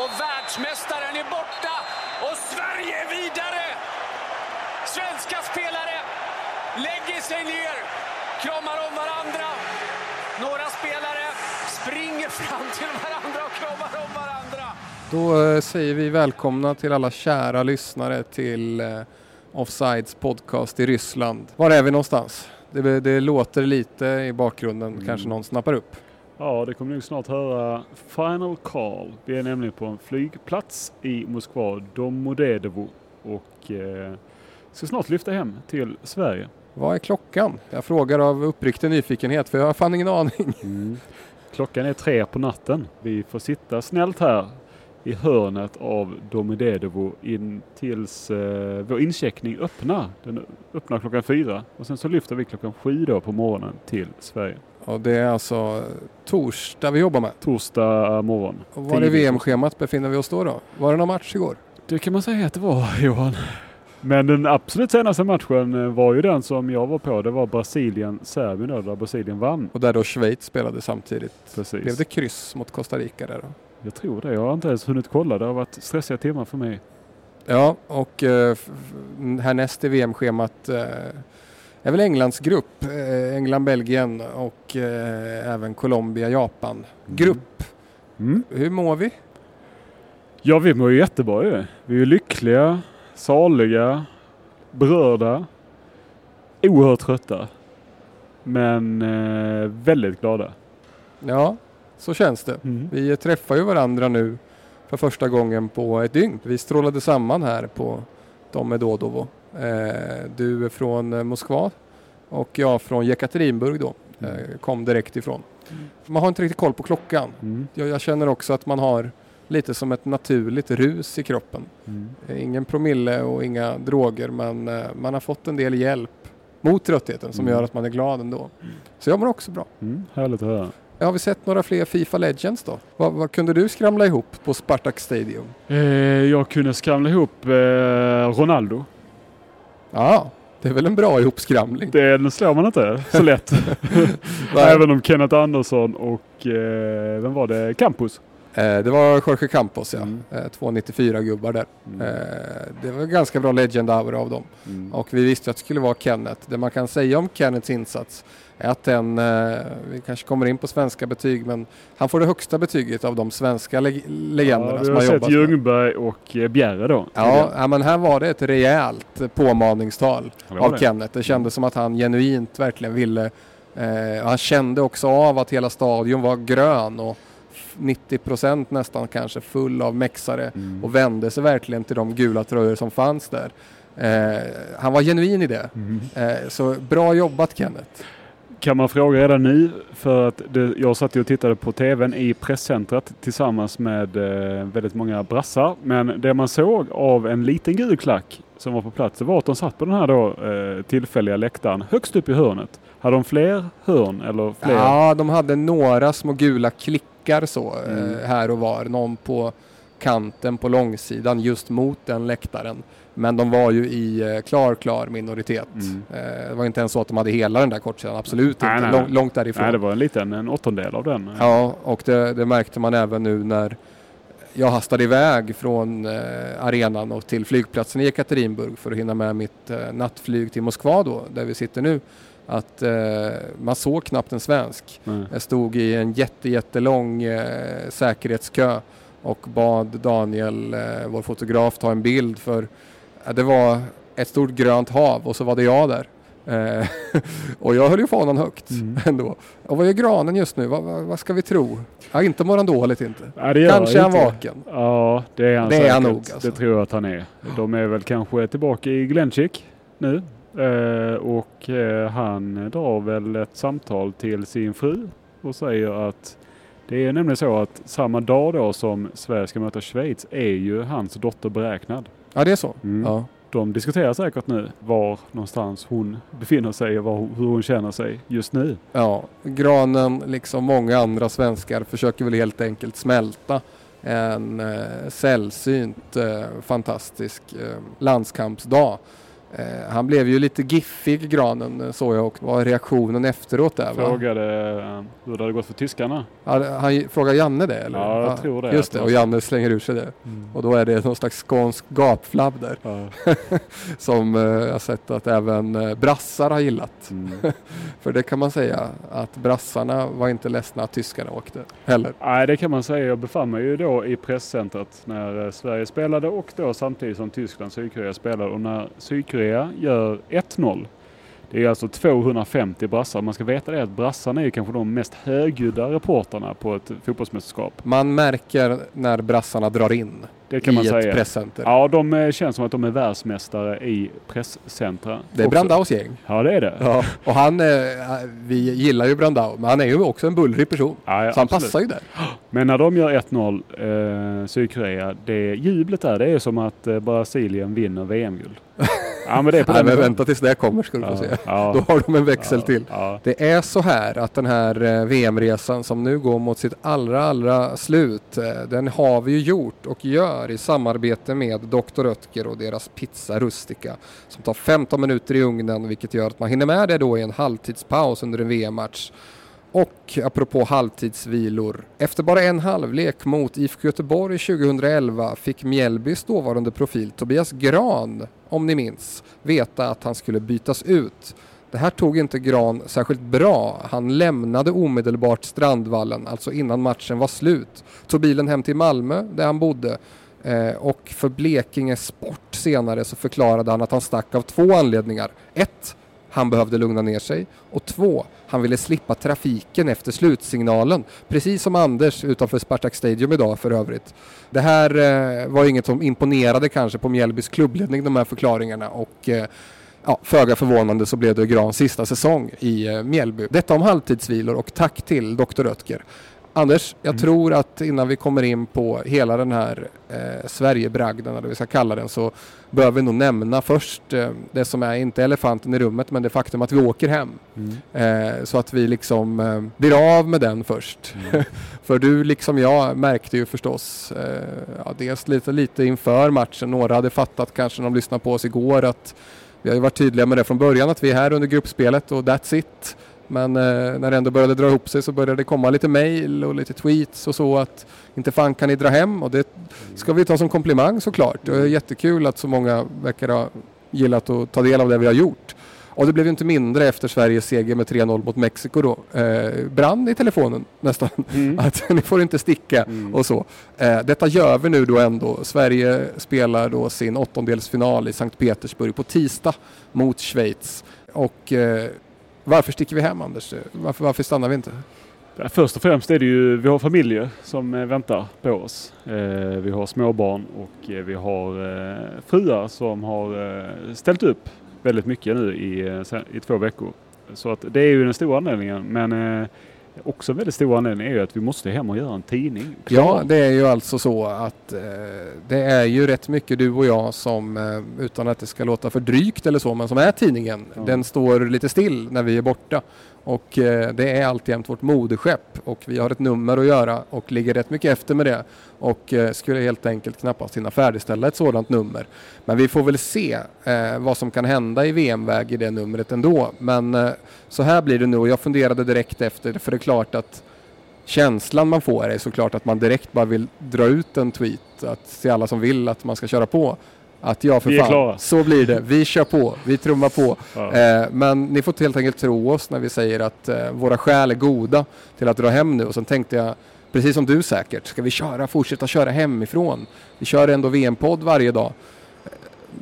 och världsmästaren är borta och Sverige är vidare! Svenska spelare lägger sig ner, kramar om varandra. Några spelare springer fram till varandra och kramar om varandra. Då eh, säger vi välkomna till alla kära lyssnare till eh, Offsides podcast i Ryssland. Var är vi någonstans? Det, det låter lite i bakgrunden, Mm. kanske någon snappar upp. Ja, det kommer nog snart höra Final Call. Vi är nämligen på en flygplats i Moskva, Domodedovo och eh, ska snart lyfta hem till Sverige. Vad är klockan? Jag frågar av uppriktig nyfikenhet för jag har fan ingen aning. Klockan är tre på natten. Vi får sitta snällt här i hörnet av Domodedovo in tills eh, vår incheckning öppnar. Den öppnar klockan fyra och sen så lyfter vi klockan sju då på morgonen till Sverige. Och det är alltså torsdag vi jobbar med. Torsdag morgon. Och var i. VM-schemat befinner vi oss då, då? Var det någon match igår? Det kan man säga att det var Johan. Men den absolut senaste matchen eh, var ju den som jag var på. Det var Brasilien-Serbien där Brasilien vann. Och där då Schweiz spelade samtidigt. Precis. Blev det kryss mot Costa Rica där då? Jag tror det. Jag har inte ens hunnit kolla. Det har varit stressiga timmar för mig. Ja, och eh, härnäst i VM-schemat eh, är väl Englands grupp. Eh, England, Belgien och eh, även Colombia, Japan. Grupp. Mm. Hur mår vi? Ja, vi mår ju jättebra ju. Vi är lyckliga, saliga, berörda, oerhört trötta. Men eh, väldigt glada. Ja, så känns det. Mm. Vi träffar ju varandra nu för första gången på ett dygn. Vi strålade samman här på Domodedovo. Eh, du är från eh, Moskva och jag från Jekaterinburg då. Mm. Eh, kom direkt ifrån. Man har inte riktigt koll på klockan. Mm. Jag, jag känner också att man har lite som ett naturligt rus i kroppen. Mm. Ingen promille och inga droger men man har fått en del hjälp mot tröttheten som Mm. gör att man är glad ändå. Så jag mår också bra. Mm. Härligt att höra. Har vi sett några fler Fifa Legends då? Vad, vad kunde du skramla ihop på Spartak Stadium? Eh, jag kunde skramla ihop eh, Ronaldo. Ja, det är väl en bra ihopskramling. Den slår man inte så lätt. Även om Kenneth Andersson och eh, vem var det? Campus. Eh, det var Jorge Campos ja. Mm. Eh, 294 gubbar där. Mm. Eh, det var ganska bra legend av dem. Mm. Och vi visste att det skulle vara Kenneth. Det man kan säga om Kenneths insats att den, eh, vi kanske kommer in på svenska betyg, men han får det högsta betyget av de svenska leg- legenderna ja, vi som har har sett jobbat med. Ljungberg och eh, Bjerre då. Ja, ja, men här var det ett rejält påmaningstal Ja, av det. Kenneth. Det kändes som att han genuint verkligen ville. Eh, han kände också av att hela stadion var grön och f- 90 procent nästan kanske full av mexare Mm. och vände sig verkligen till de gula tröjor som fanns där. Eh, han var genuin i det. Mm. Eh, så bra jobbat Kenneth. Kan man fråga redan nu för att det, jag satt ju och tittade på tvn i presscentret tillsammans med eh, väldigt många brassar. Men det man såg av en liten gul klack som var på plats det var att de satt på den här då eh, tillfälliga läktaren högst upp i hörnet. Hade de fler hörn eller fler? Ja, de hade några små gula klickar så Mm. eh, här och var. Någon på kanten på långsidan just mot den läktaren. Men de var ju i eh, klar, klar minoritet. Mm. Eh, det var inte ens så att de hade hela den där kortsidan, absolut Nej, inte. nej. Lång, långt därifrån. Nej, det var en liten, en åttondel av den. Ja, och det, det märkte man även nu när jag hastade iväg från eh, arenan och till flygplatsen i Ekaterinburg för att hinna med mitt eh, nattflyg till Moskva då, där vi sitter nu. Att eh, man såg knappt en svensk. Nej. Jag stod i en jätte, jättelång eh, säkerhetskö och bad Daniel, eh, vår fotograf, ta en bild för det var ett stort grönt hav och så var det jag där. Eh, och jag höll ju fanan högt Mm. ändå. Och vad gör granen just nu? Vad, vad, vad ska vi tro? Ja, inte mår han dåligt inte. Ja, Kanske är han vaken. Ja, det är han Det är säkert. han nog, alltså. Det tror jag att han är. De är väl kanske tillbaka i Glenchick nu. Eh, och eh, han drar väl ett samtal till sin fru och säger att det är nämligen så att samma dag då som Sverige ska möta Schweiz är ju hans dotter beräknad. Ja, det är så. Mm. Ja. De diskuterar säkert nu var någonstans hon befinner sig och var, hur hon känner sig just nu. Ja, granen, liksom många andra svenskar, försöker väl helt enkelt smälta en eh, sällsynt eh, fantastisk eh, landskampsdag. Eh, han blev ju lite giffig granen eh, såg jag och vad reaktionen efteråt där va? Frågade eh, hur det hade gått för tyskarna. Ja, han frågar Janne det eller? Ja, jag tror det. Just det, och Janne slänger ur sig det. Mm. Och då är det någon slags skånsk gapflabb där. Ja. som eh, jag har sett att även eh, brassar har gillat. Mm. För det kan man säga att brassarna var inte ledsna att tyskarna åkte heller. Nej, det kan man säga. Jag befann mig ju då i presscentret när eh, Sverige spelade och då samtidigt som Tyskland Sydkorea spelade. Och när Sydkorea gör 1-0 det är alltså 250 brassar. Man ska veta det att brassarna är ju kanske de mest högljudda reportrarna på ett fotbollsmästerskap. Man märker när brassarna drar in Det kan man i ett säga. presscenter. Ja, de eh, känns som att de är världsmästare i presscentra. Det är. Brandaus gäng. Ja, det är det. Ja, och han, eh, vi gillar ju Brandao, men han är ju också en bullrig person. Ja, ja, så han absolut. passar ju där. Men när de gör 1-0, eh, Sydkorea, det jublet där, det är som att eh, Brasilien vinner VM-guld. Ja, men det är på Nej, men vänta tills det kommer ska du få ja, se. ja, Då har de en växel ja, till. Det är så här att den här eh, VM-resan som nu går mot sitt allra, allra slut, eh, den har vi ju gjort och gör i samarbete med Dr. Oetker och deras Pizza Rustica som tar 15 minuter i ugnen vilket gör att man hinner med det då i en halvtidspaus under en VM-match. Och apropå halvtidsvilor, efter bara en halvlek mot IFK Göteborg 2011 fick Mjällbys dåvarande profil Tobias Gran, om ni minns, veta att han skulle bytas ut. Det här tog inte Gran särskilt bra. Han lämnade omedelbart Strandvallen, alltså innan matchen var slut. Tog bilen hem till Malmö där han bodde eh, och för Blekinge Sport senare så förklarade han att han stack av två anledningar. Ett, han behövde lugna ner sig och två, han ville slippa trafiken efter slutsignalen. Precis som Anders utanför Spartak Stadium idag för övrigt. Det här eh, var inget som imponerade kanske på Mjällbys klubbledning de här förklaringarna och eh, ja, föga förvånande så blev det Grans sista säsong i eh, Mjällby. Detta om halvtidsvilor och tack till Dr. Röttger. Anders, jag Mm. tror att innan vi kommer in på hela den här eh, Sverigebragden, eller vad vi ska kalla den, så bör vi nog nämna först eh, det som är, inte elefanten i rummet, men det faktum att vi åker hem. mm. Eh, så att vi liksom eh, blir av med den först. Mm. För du liksom jag märkte ju förstås, eh, ja, dels lite, lite inför matchen, några hade fattat kanske när de lyssnade på oss igår att vi har ju varit tydliga med det från början att vi är här under gruppspelet och that's it. Men eh, när det ändå började dra ihop sig så började det komma lite mail och lite tweets och så att inte fan kan ni dra hem och det ska vi ta som komplimang såklart. Det är jättekul att så många verkar ha gillat att ta del av det vi har gjort. Och det blev ju inte mindre efter Sveriges seger med 3-0 mot Mexiko då. Eh, brann i telefonen nästan. Mm. Att ni får inte sticka Mm. och så. Eh, detta gör vi nu då ändå. Sverige spelar då sin åttondelsfinal i Sankt Petersburg på tisdag mot Schweiz. Och eh, varför sticker vi hem Anders? Varför, varför stannar vi inte? Ja, Först och främst är det ju, vi har familjer som eh, väntar på oss. Eh, vi har småbarn och eh, vi har eh, fruar som har eh, ställt upp väldigt mycket nu i, eh, i två veckor. Så att det är ju den stora anledningen. Men eh, också väldigt stor anledning är ju att vi måste hem och göra en tidning. Ja, det är ju alltså så att eh, det är ju rätt mycket du och jag som, eh, utan att det ska låta för drygt eller så, men som är tidningen. Ja. Den står lite still när vi är borta. Och eh, det är alltjämt vårt moderskepp och vi har ett nummer att göra och ligger rätt mycket efter med det. Och eh, skulle helt enkelt knappast hinna färdigställa ett sådant nummer. Men vi får väl se eh, vad som kan hända i VM-väg i det numret ändå. Men eh, så här blir det nu och jag funderade direkt efter, för det är klart att känslan man får är såklart att man direkt bara vill dra ut en tweet att till alla som vill att man ska köra på. Att ja, för Vi är fan, klara. så blir det. Vi kör på, vi trummar på. Ja. Eh, men ni får helt enkelt tro oss när vi säger att eh, våra skäl är goda till att dra hem nu. Och sen tänkte jag, precis som du säkert, ska vi köra, fortsätta köra hemifrån? Vi kör ändå VM-podd varje dag. Eh,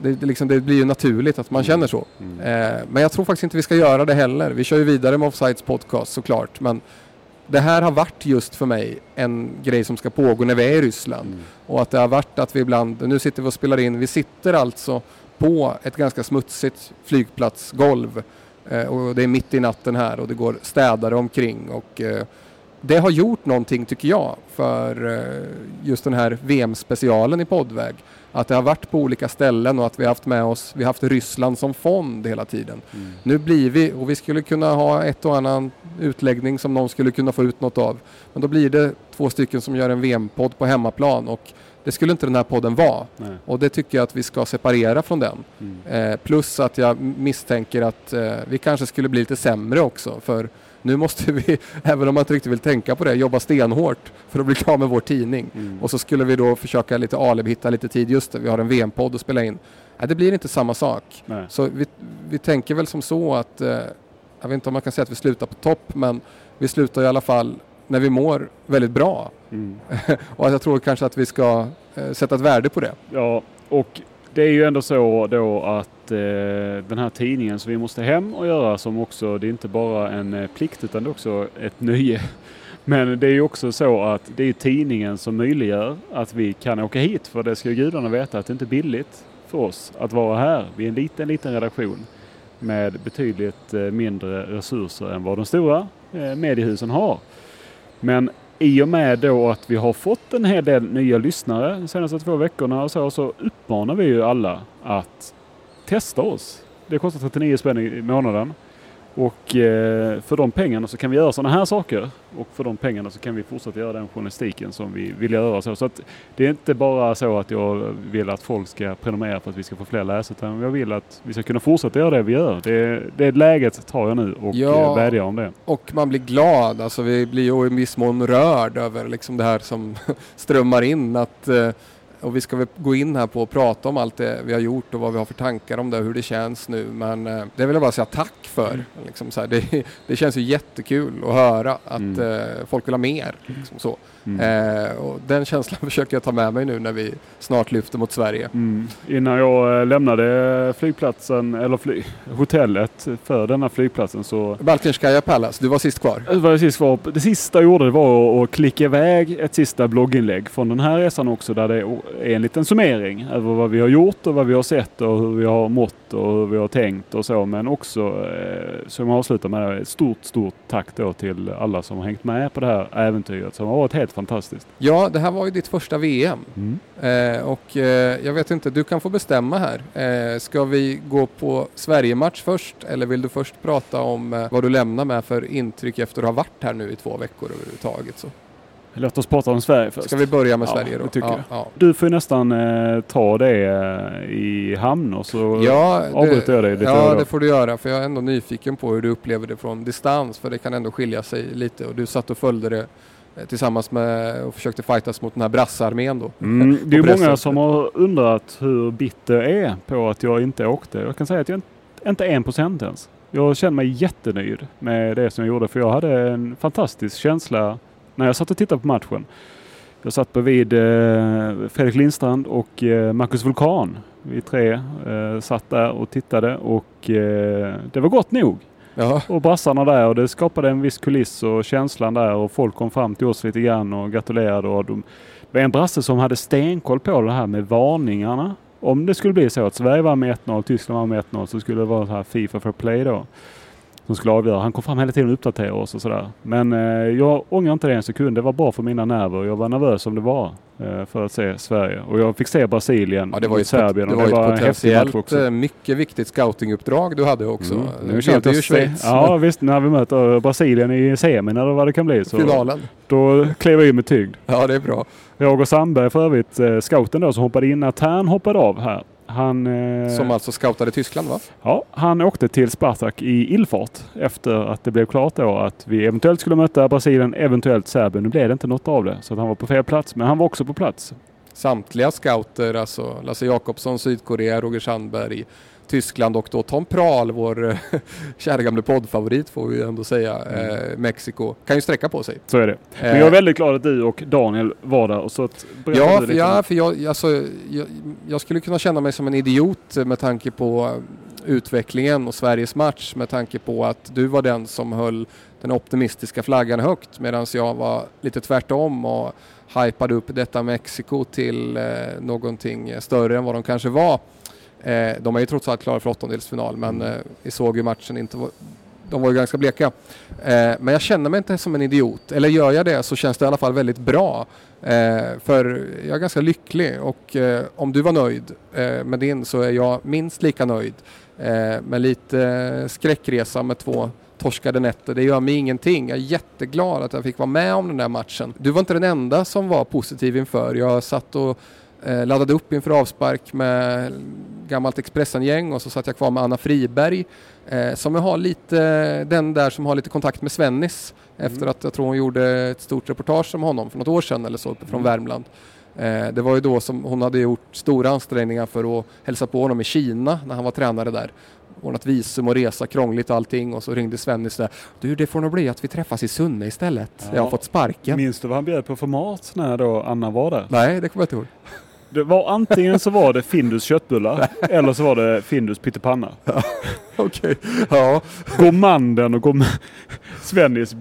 Det, det, liksom, det blir ju naturligt att man känner så. Mm. Eh, men jag tror faktiskt inte vi ska göra det heller. Vi kör ju vidare med Offsides podcast såklart. Men det här har varit just för mig en grej som ska pågå när vi är i Ryssland. Mm. Och att det har varit att vi ibland, nu sitter vi och spelar in, vi sitter alltså på ett ganska smutsigt flygplatsgolv. Eh, och det är mitt i natten här och det går städare omkring och eh, det har gjort någonting tycker jag för eh, just den här VM-specialen i poddväg. Att det har varit på olika ställen och att vi har haft med oss, vi har haft Ryssland som fond hela tiden. Mm. Nu blir vi, och vi skulle kunna ha ett och annan utläggning som någon skulle kunna få ut något av. Men då blir det två stycken som gör en VM-podd på hemmaplan och det skulle inte den här podden vara. Nej. Och det tycker jag att vi ska separera från den. Mm. Eh, plus att jag misstänker att eh, vi kanske skulle bli lite sämre också. För nu måste vi, även om man inte riktigt vill tänka på det, jobba stenhårt för att bli klar med vår tidning. Mm. Och så skulle vi då försöka lite alibi, hitta lite tid. Just det, vi har en VM-podd att spela in. Nej, det blir inte samma sak. Nej. Så vi, vi tänker väl som så att, eh, jag vet inte om man kan säga att vi slutar på topp, men vi slutar i alla fall när vi mår väldigt bra. Mm. Och jag tror kanske att vi ska eh, sätta ett värde på det. Ja, och det är ju ändå så då att eh, den här tidningen som vi måste hem och göra som också, det är inte bara en eh, plikt utan det är också ett nöje. Men det är ju också så att det är tidningen som möjliggör att vi kan åka hit för det ska gudarna veta att det inte är billigt för oss att vara här. Vi är en liten, liten redaktion med betydligt eh, mindre resurser än vad de stora eh, mediehusen har. Men i och med då att vi har fått en hel del nya lyssnare de senaste två veckorna och så, så uppmanar vi ju alla att testa oss. Det kostar 39 spänn i månaden. Och eh, för de pengarna så kan vi göra sådana här saker. Och för de pengarna så kan vi fortsätta göra den journalistiken som vi vill göra. Så, så att det är inte bara så att jag vill att folk ska prenumerera för att vi ska få fler läsare. Utan jag vill att vi ska kunna fortsätta göra det vi gör. Det, det läget tar jag nu och Ja. eh, vädjar om det. Och man blir glad, alltså vi blir ju i viss mån rörd över liksom det här som strömmar in. Att, eh, och vi ska väl gå in här på och prata om allt det vi har gjort och vad vi har för tankar om det och hur det känns nu. Men eh, det vill jag bara säga tack för. Liksom så här, det, det känns ju jättekul att höra att Mm. eh, folk vill ha mer. Liksom så. Mm. Eh, och den känslan försöker jag ta med mig nu när vi snart lyfter mot Sverige. Mm. Innan jag eh, lämnade flygplatsen, eller fly, hotellet för denna flygplatsen så Baltinskaya Palace, du var sist kvar. var det, sist var, det sista jag gjorde var att klicka iväg ett sista blogginlägg från den här resan också där det är en liten summering över vad vi har gjort och vad vi har sett och hur vi har mått och hur vi har tänkt och så. Men också eh, som jag avslutar med stort, stort tack då till alla som har hängt med på det här äventyret som har varit helt fantastiskt. Ja, det här var ju ditt första VM. Mm. Eh, och eh, jag vet inte, du kan få bestämma här. Eh, ska vi gå på Sverige-match först eller vill du först prata om eh, vad du lämnar med för intryck efter att ha varit här nu i två veckor överhuvudtaget? Så. Låt oss prata om Sverige först. Ska vi börja med Ja, Sverige då? tycker ja. Ja. Du får ju nästan eh, ta det eh, i hamn och så Ja, avbryter jag dig lite. ja, det får du göra för jag är ändå nyfiken på hur du upplever det från distans för det kan ändå skilja sig lite och du satt och följde det tillsammans med och försökte fightas mot den här brassarmén då. Mm, det är många som har undrat hur bitter är på att jag inte åkte. Jag kan säga att jag inte- inte är en procent ens. Jag känner mig jättenöjd med det som jag gjorde för jag hade en fantastisk känsla när jag satt och tittade på matchen. Jag satt bredvid eh, Fredrik Lindstrand och eh, Marcus Vulkan. Vi tre eh, satt där och tittade och eh, det var gott nog. Ja, Och brassarna där och det skapade en viss kuliss och känslan där och folk kom fram till oss lite grann och gratulerade. Och de, det var en brasse som hade stenkoll på det här med varningarna. Om det skulle bli så att Sverige var med 1-0 Tyskland var med 1-0 så skulle det vara så här Fifa for play då. Som skulle avgöra. Han kom fram hela tiden och uppdaterade oss och sådär. Men eh, jag ångrar inte det en sekund. Det var bra för mina nerver. Jag var nervös som det var eh, för att se Sverige. Och jag fick se Brasilien ja det var ju Serbien. det var det var ett potentiellt eh, mycket viktigt scoutinguppdrag du hade också. Mm. Nu Nu det ju Schweiz. Ja visst, när vi möter Brasilien i semin eller vad det kan bli. Så Finalen. Då klev jag in med tyngd. Ja, det är bra. Roger Sandberg för övrigt, eh, scouten då som hoppade in när Tern hoppade av här. Han, eh, Som alltså scoutade Tyskland va? ja, han åkte till Spartak i illfart efter att det blev klart då att vi eventuellt skulle möta Brasilien, eventuellt Serbien. Nu blev det inte något av det. Så han var på fel plats. Men han var också på plats. Samtliga scouter, alltså Lasse Jakobsson, Sydkorea, Roger Sandberg, Tyskland och då Tom Prahl, vår eh, kära gamle poddfavorit får vi ändå säga, Mm. eh, Mexiko, kan ju sträcka på sig. Så är det. Men Eh, jag är väldigt glad att du och Daniel var där. Och så att, Ja, för, ja, för jag, alltså, jag, jag skulle kunna känna mig som en idiot med tanke på utvecklingen och Sveriges match med tanke på att du var den som höll den optimistiska flaggan högt medan jag var lite tvärtom och hypade upp detta Mexiko till eh, någonting större än vad de kanske var. Eh, de är ju trots allt klara för åttondelsfinal men Mm. eh, vi såg ju matchen inte de var ju ganska bleka. Eh, men jag känner mig inte som en idiot. Eller gör jag det så känns det i alla fall väldigt bra. Eh, för jag är ganska lycklig och eh, om du var nöjd eh, med din så är jag minst lika nöjd. Med lite skräckresa med två torskade nätter. Det gör mig ingenting. Jag är jätteglad att jag fick vara med om den där matchen. Du var inte den enda som var positiv inför. Jag satt och laddade upp inför avspark med gammalt Expressen-gäng och så satt jag kvar med Anna Friberg eh, som har lite, den där som har lite kontakt med Svennis mm. efter att jag tror hon gjorde ett stort reportage om honom för något år sedan eller så från mm. Värmland. Eh, det var ju då som hon hade gjort stora ansträngningar för att hälsa på honom i Kina när han var tränare där ordnat visum och resa, krångligt och allting och så ringde Svennis där. Du, det får nog bli att vi träffas i Sunne istället. Ja. Jag har fått sparken. Minns du vad han bjöd på för mat när då Anna var där? Nej, det kommer jag inte ihåg. Det var antingen så var det Findus köttbullar eller så var det Findus pyttipanna. Ja, Okej, okay. ja. Gourmanden och gourm Svennis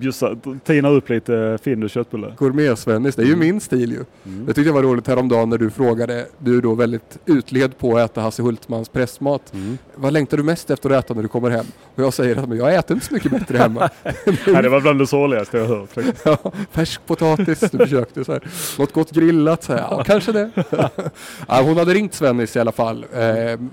tinar upp lite Findus köttbullar. Gourmet-Svennis, det är ju mm. min stil ju. Mm. Det tyckte jag var roligt häromdagen när du frågade, du är då väldigt utled på att äta Hasse Hultmans pressmat. Mm. Vad längtar du mest efter att äta när du kommer hem? Och jag säger att jag äter inte så mycket bättre hemma. Nej, det var bland det sorgligaste jag hört. ja, färsk potatis, du försökte så här. Något gott grillat, så här. ja kanske det ja, hon hade ringt Svennis i alla fall eh,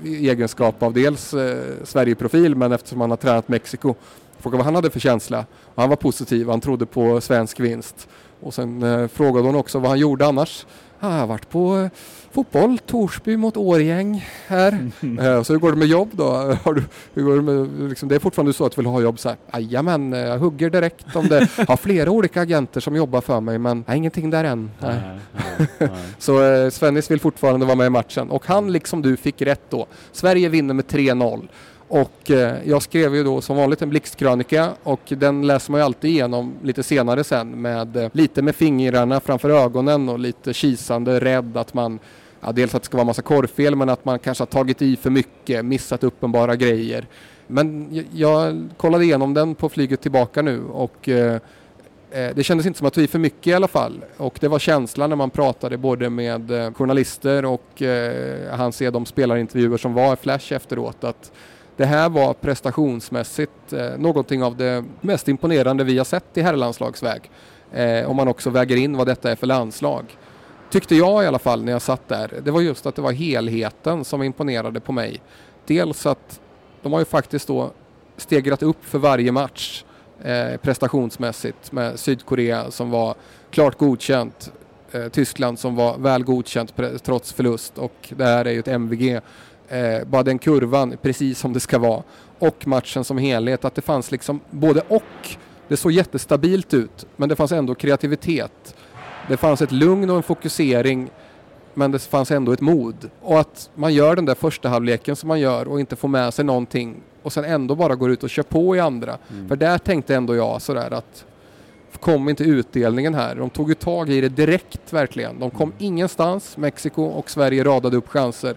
i egenskap av dels eh, Sverigeprofil men eftersom han har tränat Mexiko. Frågade vad han hade för känsla. Och han var positiv, han trodde på svensk vinst. Och sen eh, frågade hon också vad han gjorde annars. Ah, jag har varit på eh, fotboll, Torsby mot Årgäng här. Mm. Eh, så hur går det med jobb då? Har du, hur går det, med, liksom, det är fortfarande så att du vill ha jobb så här. Jajamän, jag hugger direkt om det. Jag har flera olika agenter som jobbar för mig men nej, ingenting där än. Nej. Nej, nej, så eh, Svennis vill fortfarande vara med i matchen och han liksom du fick rätt då. Sverige vinner med 3-0. Och eh, jag skrev ju då som vanligt en blixtkrönika och den läser man ju alltid igenom lite senare sen med eh, lite med fingrarna framför ögonen och lite kisande, rädd att man ja, dels att det ska vara massa korrfel men att man kanske har tagit i för mycket, missat uppenbara grejer. Men jag, kollade igenom den på flyget tillbaka nu och eh, eh det kändes inte som att vi för mycket i alla fall och det var känslan när man pratade både med eh, journalister och eh, han ser de spelarintervjuer som var i Flash efteråt att det här var prestationsmässigt eh, någonting av det mest imponerande vi har sett i herrlandslagsväg. Eh, om man också väger in vad detta är för landslag. Tyckte jag i alla fall när jag satt där. Det var just att det var helheten som imponerade på mig. Dels att de har ju faktiskt då stegrat upp för varje match eh, prestationsmässigt med Sydkorea som var klart godkänt, eh, Tyskland som var väl godkänt trots förlust och det här är ju ett MVG eh, bara den kurvan precis som det ska vara och matchen som helhet. Att det fanns liksom både och. Det såg jättestabilt ut men det fanns ändå kreativitet. Det fanns ett lugn och en fokusering men det fanns ändå ett mod. Och att man gör den där första halvleken som man gör och inte får med sig någonting och sen ändå bara går ut och kör på i andra. Mm. För där tänkte ändå jag sådär att kom inte utdelningen här. De tog ju tag i det direkt verkligen. De kom ingenstans. Mexiko och Sverige radade upp chanser.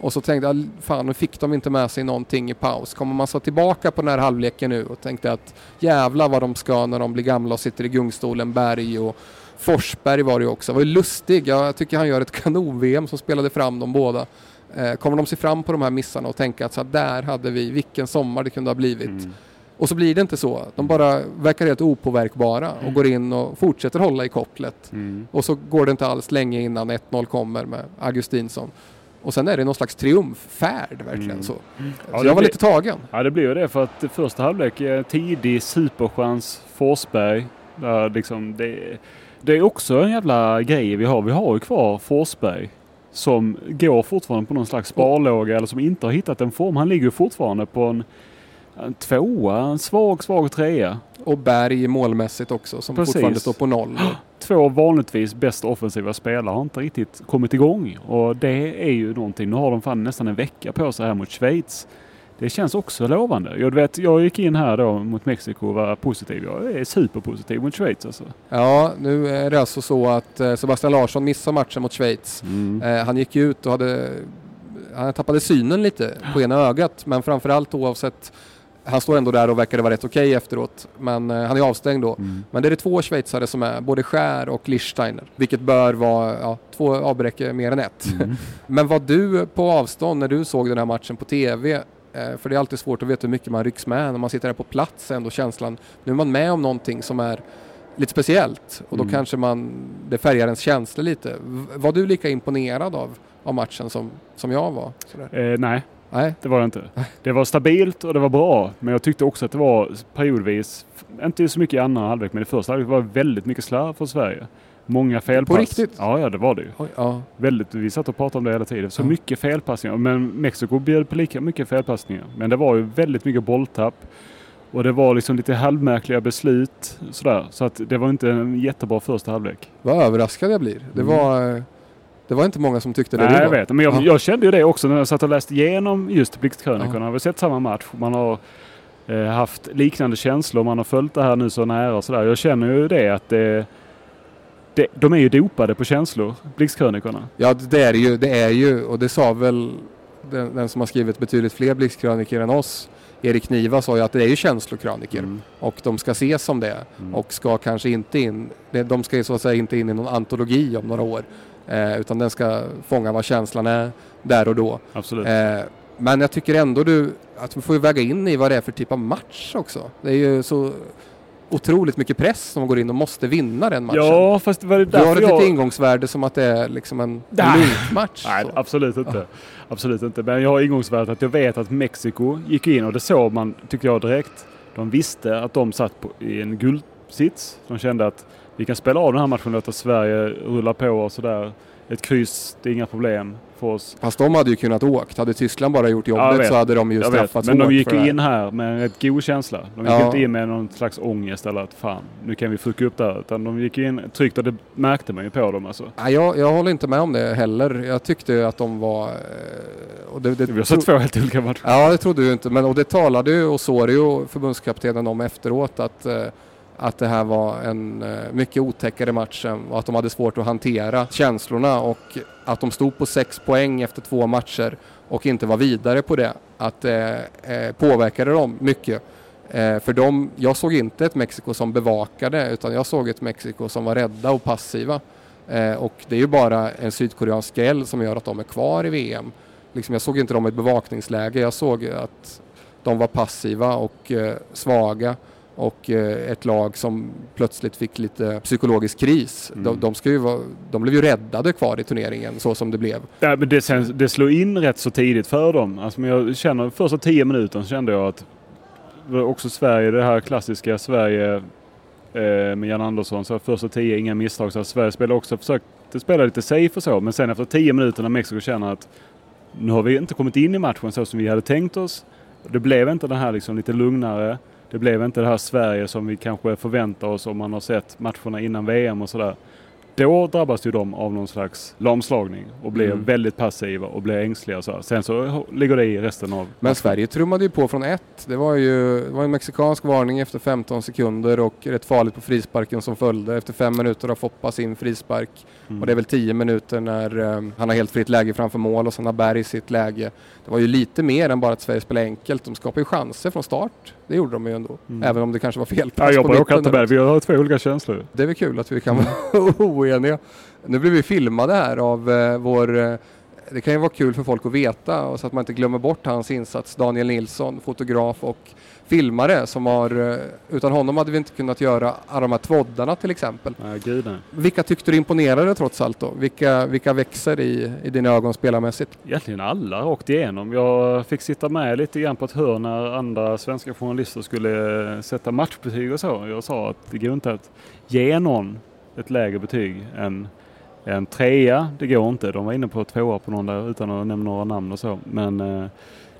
Och så tänkte jag, fan nu fick de inte med sig någonting i paus. Kommer man så tillbaka på den här halvleken nu och tänkte att jävla vad de ska när de blir gamla och sitter i gungstolen, Berg och Forsberg var det ju också. var ju lustig, jag tycker han gör ett kanon-VM som spelade fram dem båda. Eh, kommer de se fram på de här missarna och tänka att så där hade vi, vilken sommar det kunde ha blivit. Mm. Och så blir det inte så. De bara verkar helt opåverkbara och mm. går in och fortsätter hålla i kopplet. Mm. Och så går det inte alls länge innan 1-0 kommer med Augustinsson. Och sen är det någon slags triumffärd verkligen mm. så. Mm. Så ja, jag var lite tagen. Ja det blir ju det för att första halvlek är tidig superchans Forsberg. Där liksom det, det är också en jävla grej vi har. Vi har ju kvar Forsberg som går fortfarande på någon slags sparlåga eller som inte har hittat en form. Han ligger fortfarande på en, en tvåa, en svag, svag trea. Och Berg målmässigt också som Precis. fortfarande står på noll. Två vanligtvis bästa offensiva spelare har inte riktigt kommit igång och det är ju någonting. Nu har de fan nästan en vecka på sig här mot Schweiz. Det känns också lovande. Jag, vet, jag gick in här då mot Mexiko och var positiv. Jag är superpositiv mot Schweiz alltså. Ja, nu är det alltså så att eh, Sebastian Larsson missade matchen mot Schweiz. Mm. Eh, han gick ut och hade han tappade synen lite på ena ögat men framförallt oavsett han står ändå där och verkade vara rätt okej okay efteråt. Men eh, han är avstängd då. Mm. Men det är det två schweizare som är, både Skär och Lichsteiner. Vilket bör vara ja, två avbräck mer än ett. Mm. men var du på avstånd när du såg den här matchen på TV Eh, för det är alltid svårt att veta hur mycket man rycks med. När man sitter där på plats ändå känslan, nu är man med om någonting som är lite speciellt och då Mm. kanske man, det färgar ens känslor lite. Var du lika imponerad av, av matchen som, som jag var? Eh, nej, Nej, det var det inte. Det var stabilt och det var bra. Men jag tyckte också att det var periodvis, inte så mycket i andra halvlek, men i första halvlek var det väldigt mycket slarv från Sverige. Många felpass. riktigt? Ja, ja, det var det ju. Oj, ja. Väldigt, vi satt och pratade om det hela tiden. Så Ja. mycket felpassningar. Men Mexiko bjöd på lika mycket felpassningar. Men det var ju väldigt mycket bolltapp. Och det var liksom lite halvmärkliga beslut. Sådär. Så att det var inte en jättebra första halvlek. Vad överraskad jag blir. Det Mm. var, det var inte många som tyckte det Nej, jag vet. Men jag, Ja. jag kände ju det också när jag satt och läste igenom just Blixtkrönikorna. Jag har sett samma match. Man har eh, haft liknande känslor. Man har följt det här nu så nära och sådär. Jag känner ju det att det, det, de är ju dopade på känslor, Blixtkrönikorna. Ja, det är ju. Det är ju, och det sa väl den, den som har skrivit betydligt fler blixtkröniker än oss, Erik Niva, sa ju att det är ju känslokröniker Mm. och de ska ses som det Mm. och ska kanske inte in, de ska ju så att säga inte in i någon antologi om några år eh, utan den ska fånga vad känslan är där och då. Absolut. Eh, men jag tycker ändå du, att vi får ju väga in i vad det är för typ av match också. Det är ju så otroligt mycket press som går in och måste vinna den matchen. Ja, fast var det Du har därför ett jag... litet ingångsvärde som att det är liksom en elitmatch. Nej, så. absolut inte. Absolut inte. Men jag har ingångsvärdet att jag vet att Mexiko gick in och det såg man, tycker jag direkt. De visste att de satt på, i en guldsits. De kände att vi kan spela av den här matchen och låta Sverige rulla på och sådär. Ett kryss, det är inga problem för oss. Fast de hade ju kunnat åkt. Hade Tyskland bara gjort Ja, jobbet vet. så hade de ju straffats men de gick ju in här med en rätt god känsla. De gick Ja. inte in med någon slags ångest eller att fan, nu kan vi fucka upp det här. Utan de gick in tryggt och det märkte man ju på dem alltså. Nej, jag, jag håller inte med om det heller. Jag tyckte att de var... eh, Och det, det, Vi har sett två helt olika matcher. Ja, det trodde du inte. Men, och det talade ju Osorio, förbundskaptenen, om efteråt att, eh, att det här var en eh, mycket otäckare match och att de hade svårt att hantera känslorna och att de stod på sex poäng efter två matcher och inte var vidare på det. Att det eh, påverkade dem mycket. Eh, för de, jag såg inte ett Mexiko som bevakade utan jag såg ett Mexiko som var rädda och passiva. Eh, och det är ju bara en sydkoreansk skräll som gör att de är kvar i VM. Liksom, jag såg inte dem i ett bevakningsläge, jag såg att de var passiva och eh, svaga och eh, ett lag som plötsligt fick lite psykologisk kris. Mm. De, de, ska ju vara, de blev ju räddade kvar i turneringen så som det blev. Ja, men det, sen, det slog in rätt så tidigt för dem. Alltså, men jag känner första tio minuter så kände jag att också Sverige, det här klassiska Sverige eh, med Jan Andersson. Så första tio, inga misstag. Så Sverige spelade också, försökte spela lite safe och så. Men sen efter tio minuter när Mexiko känner att nu har vi inte kommit in i matchen så som vi hade tänkt oss. Det blev inte den här liksom lite lugnare. Det blev inte det här Sverige som vi kanske förväntar oss om man har sett matcherna innan VM och sådär. Då drabbas ju de av någon slags lamslagning och blir Mm. väldigt passiva och blir ängsliga. Så. Sen så ligger det i resten av Men Sverige trummade ju på från ett. Det var ju det var en mexikansk varning efter 15 sekunder och rätt farligt på frisparken som följde. Efter fem minuter har Foppa sin frispark Mm. och det är väl 10 minuter när eh, han har helt fritt läge framför mål och sen har Berg sitt läge. Det var ju lite mer än bara att Sverige spelade enkelt. De skapade ju chanser från start. Det gjorde de ju ändå. Mm. Även om det kanske var fel Ja, pass jag med det. Vi har två olika känslor. det är väl kul att vi kan vara oeniga. Nu blir vi filmade här av eh, vår... Det kan ju vara kul för folk att veta och så att man inte glömmer bort hans insats. Daniel Nilsson, fotograf och filmare som har... Eh, utan honom hade vi inte kunnat göra alla de här tvåddarna till exempel. Nej, gud nej. Vilka tyckte du imponerade trots allt då? Vilka, vilka växer i, i dina ögon spelarmässigt? Egentligen alla rakt igenom. Jag fick sitta med lite grann på ett hörn när andra svenska journalister skulle eh, sätta matchbetyg och så. Jag sa att det går inte att ge någon ett lägre betyg än en trea. Det går inte. De var inne på tvåa på någon där utan att nämna några namn och så. Men eh,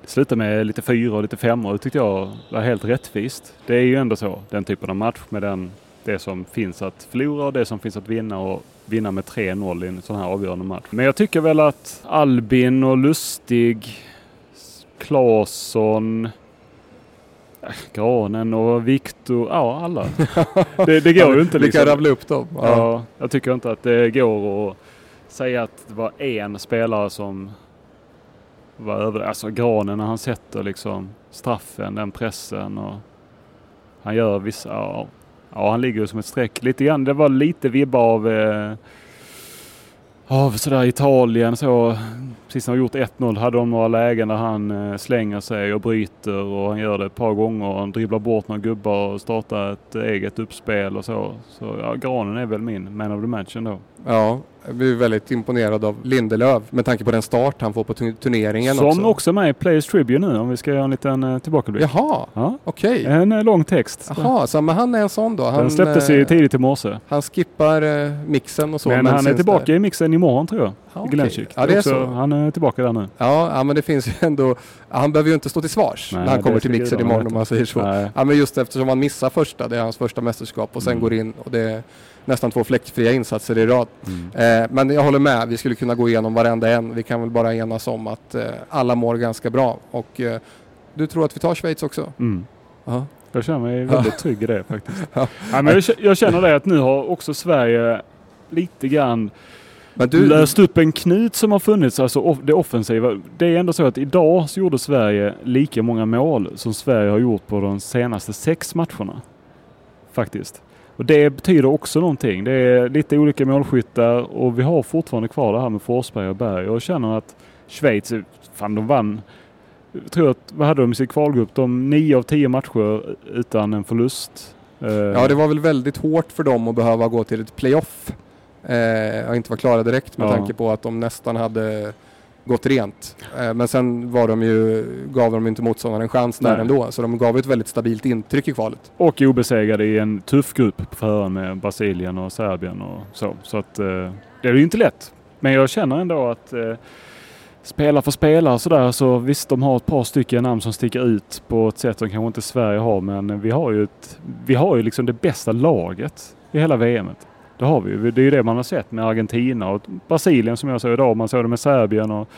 det slutade med lite fyra och lite femmor. Det tyckte jag var helt rättvist. Det är ju ändå så. Den typen av match med den, det som finns att förlora och det som finns att vinna och vinna med 3-0 i en sån här avgörande match. Men jag tycker väl att Albin och Lustig, Claesson, Granen och Viktor, ja alla. Det, det går ju inte Vi kan liksom. rabbla upp dem. Ja. Ja, jag tycker inte att det går att säga att det var en spelare som var över. Alltså Granen när han sätter liksom straffen, den pressen och han gör vissa, ja, ja han ligger ju som ett streck lite grann. Det var lite vibbar av eh, av sådär Italien så. Precis när de gjort 1-0 hade de några lägen där han eh, slänger sig och bryter och han gör det ett par gånger. Han dribblar bort några gubbar och startar ett eget uppspel och så. Så ja, Granen är väl min man of the match ändå. Ja, jag blir väldigt imponerad av Lindelöf med tanke på den start han får på turneringen Som också. också med i Players Tribune nu om vi ska göra en liten eh, tillbakablick. Jaha, Ja, okej. en eh, lång text. Jaha, så men han är en sån då? Han, Den släpptes eh, tidigt i morse. Han skippar eh, mixen och så. Men, han är tillbaka där. i mixen imorgon tror jag. Okej. Glenchick. Ja, det är också, så. Han är tillbaka där nu. Ja, ja, men det finns ju ändå... Han behöver ju inte stå till svars Nej, när han kommer till mixen imorgon om man säger så. Nej. Ja, men just eftersom han missar första, det är hans första mästerskap och sen Mm. går in och det är nästan två fläckfria insatser i rad. Mm. Eh, men jag håller med, vi skulle kunna gå igenom varenda en. Vi kan väl bara enas om att eh, alla mår ganska bra. Och eh, du tror att vi tar Schweiz också? Mm. Ja. Jag känner mig väldigt trygg i det faktiskt. Ja. Ja, men jag, jag känner det att nu har också Sverige lite grann Men du, löst upp en knut som har funnits, alltså det offensiva. Det är ändå så att idag så gjorde Sverige lika många mål som Sverige har gjort på de senaste sex matcherna. Faktiskt. Och det betyder också någonting. Det är lite olika målskyttar och vi har fortfarande kvar det här med Forsberg och Berg. Jag känner att Schweiz, fan de vann. Jag tror att, vad hade de i sin kvalgrupp? De nio av tio matcher utan en förlust. Eh, Ja, det var väl väldigt hårt för dem att behöva gå till ett playoff eh, och inte vara klara direkt med Ja. tanke på att de nästan hade gått rent. Eh, men sen var de ju, gav de inte motståndaren en chans där Nej. ändå, så de gav ett väldigt stabilt intryck i kvalet. Och obesegrade i en tuff grupp på förhand med Brasilien och Serbien och så. Så att eh, det är ju inte lätt. Men jag känner ändå att eh, spela för spelare sådär så visst de har ett par stycken namn som sticker ut på ett sätt som kanske inte Sverige har men vi har ju, ett, vi har ju liksom det bästa laget i hela VMet. Det har vi ju. Det är ju det man har sett med Argentina och Brasilien som jag såg idag. Man såg det med Serbien och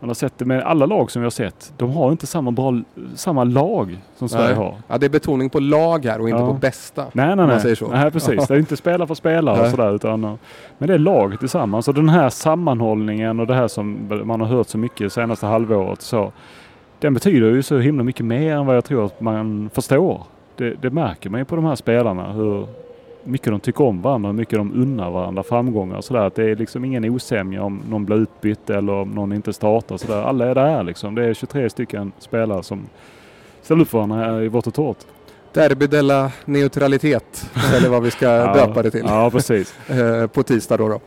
man har sett det med alla lag som vi har sett. De har inte samma bra, samma lag som Sverige Nej. har. Ja, det är betoning på lag här och inte Ja. på bästa. Nej, nej, nej. nej precis. Det är inte spela för spelare och sådär. Utan, uh, men det är laget tillsammans. Och den här sammanhållningen och det här som man har hört så mycket senaste halvåret. Så, den betyder ju så himla mycket mer än vad jag tror att man förstår. Det, det märker man ju på de här spelarna. Hur mycket de tycker om varandra, mycket de unnar varandra framgångar och sådär. Att det är liksom ingen osämja om någon blir utbytt eller om någon inte startar. Sådär. Alla är där liksom. Det är 23 stycken spelare som ställer upp för varandra i vårt och torrt. Derby della neutralitet, eller vad vi ska döpa det till. Ja, precis. Eh, på tisdag då. då.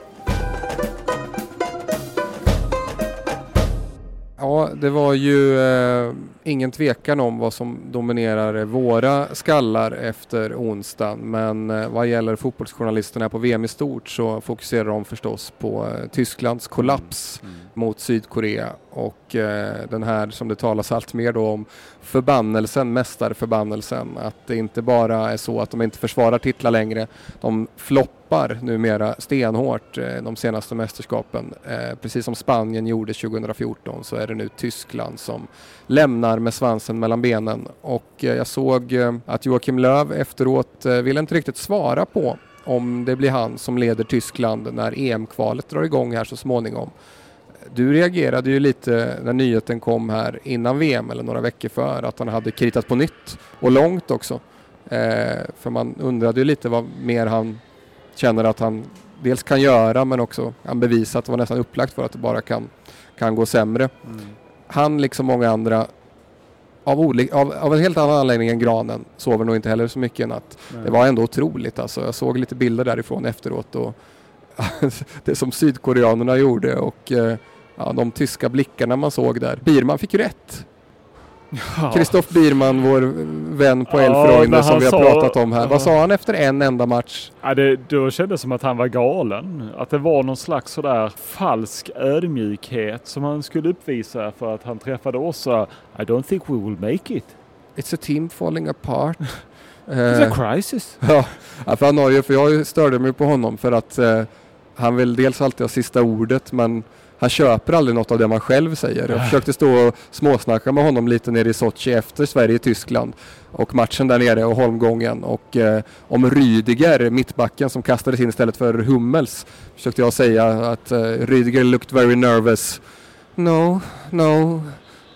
Ja, det var ju eh, ingen tvekan om vad som dominerar våra skallar efter onsdagen. Men eh, vad gäller fotbollsjournalisterna på VM i stort så fokuserar de förstås på eh, Tysklands kollaps mot Sydkorea och eh, den här som det talas allt mer då om förbannelsen, mästarförbannelsen. Att det inte bara är så att de inte försvarar titlar längre. De floppar numera stenhårt eh, de senaste mästerskapen. Eh, precis som Spanien gjorde 2014 så är det nu Tyskland som lämnar med svansen mellan benen. Och eh, jag såg eh, att Joakim Löw efteråt eh, ville inte riktigt svara på om det blir han som leder Tyskland när EM-kvalet drar igång här så småningom. Du reagerade ju lite när nyheten kom här innan VM eller några veckor för att han hade kritat på nytt och långt också. Eh, för man undrade ju lite vad mer han känner att han dels kan göra men också kan bevisa att det var nästan upplagt för att det bara kan, kan gå sämre. Han liksom många andra av, av, av en helt annan anledning än Granen sover nog inte heller så mycket i natt. Det var ändå otroligt alltså. Jag såg lite bilder därifrån efteråt och det som sydkoreanerna gjorde och eh, ja, de tyska blickarna man såg där. Birman fick ju rätt. Kristoff Birman, vår vän på Ja, när som vi har sa- pratat om här. Ja. Vad sa han efter en enda match? Ja, det, då kändes som att han var galen. Att det var någon slags sådär falsk ödmjukhet som han skulle uppvisa för att han träffade oss. I don't think we will make it. It's a team falling apart. It's Eh, a crisis. Ja, ja, för han har ju, för jag störde mig på honom för att eh, han vill dels alltid ha sista ordet men han köper aldrig något av det man själv säger. Jag försökte stå och småsnacka med honom lite nere i Sochi efter Sverige-Tyskland och matchen där nere och holmgången och eh, om Rydiger, mittbacken som kastades in istället för Hummels försökte jag säga att eh, Rydiger looked very nervous. No, no,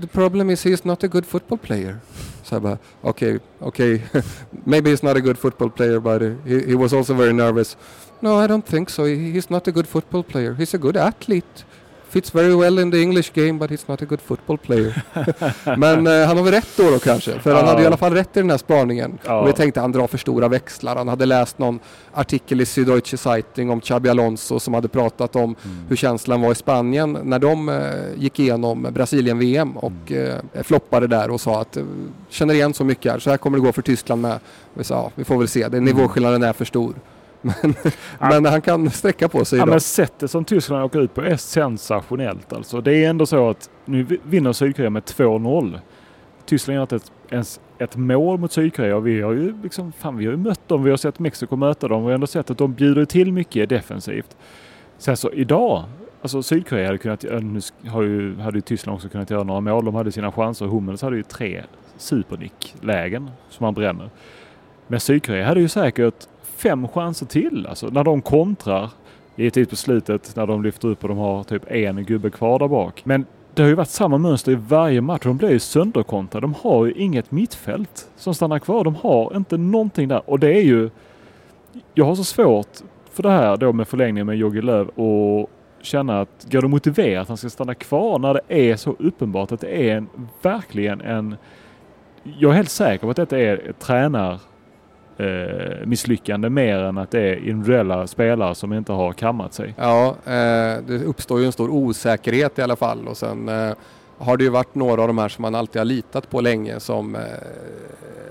the problem is he is not a good football player. Så jag bara, okej, okej, maybe he's not a good football player but he, he was also very nervous. No, I don't think so. He, he's not a good football player. He's a good athlete. Fits very well in the English game but he's not a good football player. Men eh, han har väl rätt då, då kanske. För han Ja. hade i alla fall rätt i den här spaningen. Ja. Och vi tänkte han drar för stora växlar. Han hade läst någon artikel i Süddeutsche Zeitung om Xabi Alonso som hade pratat om hur känslan var i Spanien när de eh, gick igenom Brasilien-VM och eh, floppade där och sa att eh, känner igen så mycket här, så här kommer det gå för Tyskland med. Och vi sa ja, vi får väl se, det, nivåskillnaden är för stor. Men, men han kan sträcka på sig Ja, idag. men sättet som Tyskland åker ut på är sensationellt. Alltså. Det är ändå så att nu vi- vinner Sydkorea med 2-0. Tyskland har inte ett, ens ett mål mot Sydkorea vi har ju liksom, fan, vi har ju mött dem. Vi har sett Mexiko möta dem. Vi har ändå sett att de bjuder till mycket defensivt. Sen så idag, alltså Sydkorea hade kunnat, ja, nu har ju, hade ju Tyskland också kunnat göra några mål. De hade sina chanser. Hummels hade ju tre supernick-lägen som han bränner. Men Sydkorea hade ju säkert fem chanser till. Alltså när de kontrar givetvis på slutet när de lyfter upp och de har typ en gubbe kvar där bak. Men det har ju varit samma mönster i varje match. De blir ju sönderkontrade. De har ju inget mittfält som stannar kvar. De har inte någonting där. Och det är ju... Jag har så svårt för det här då med förlängningen med Jogi Löw och känna att går det motivera att han ska stanna kvar när det är så uppenbart att det är en, verkligen en... Jag är helt säker på att detta är ett tränar eh, misslyckande mer än att det är individuella spelare som inte har kammat sig. Ja, eh, det uppstår ju en stor osäkerhet i alla fall och sen eh, har det ju varit några av de här som man alltid har litat på länge som eh,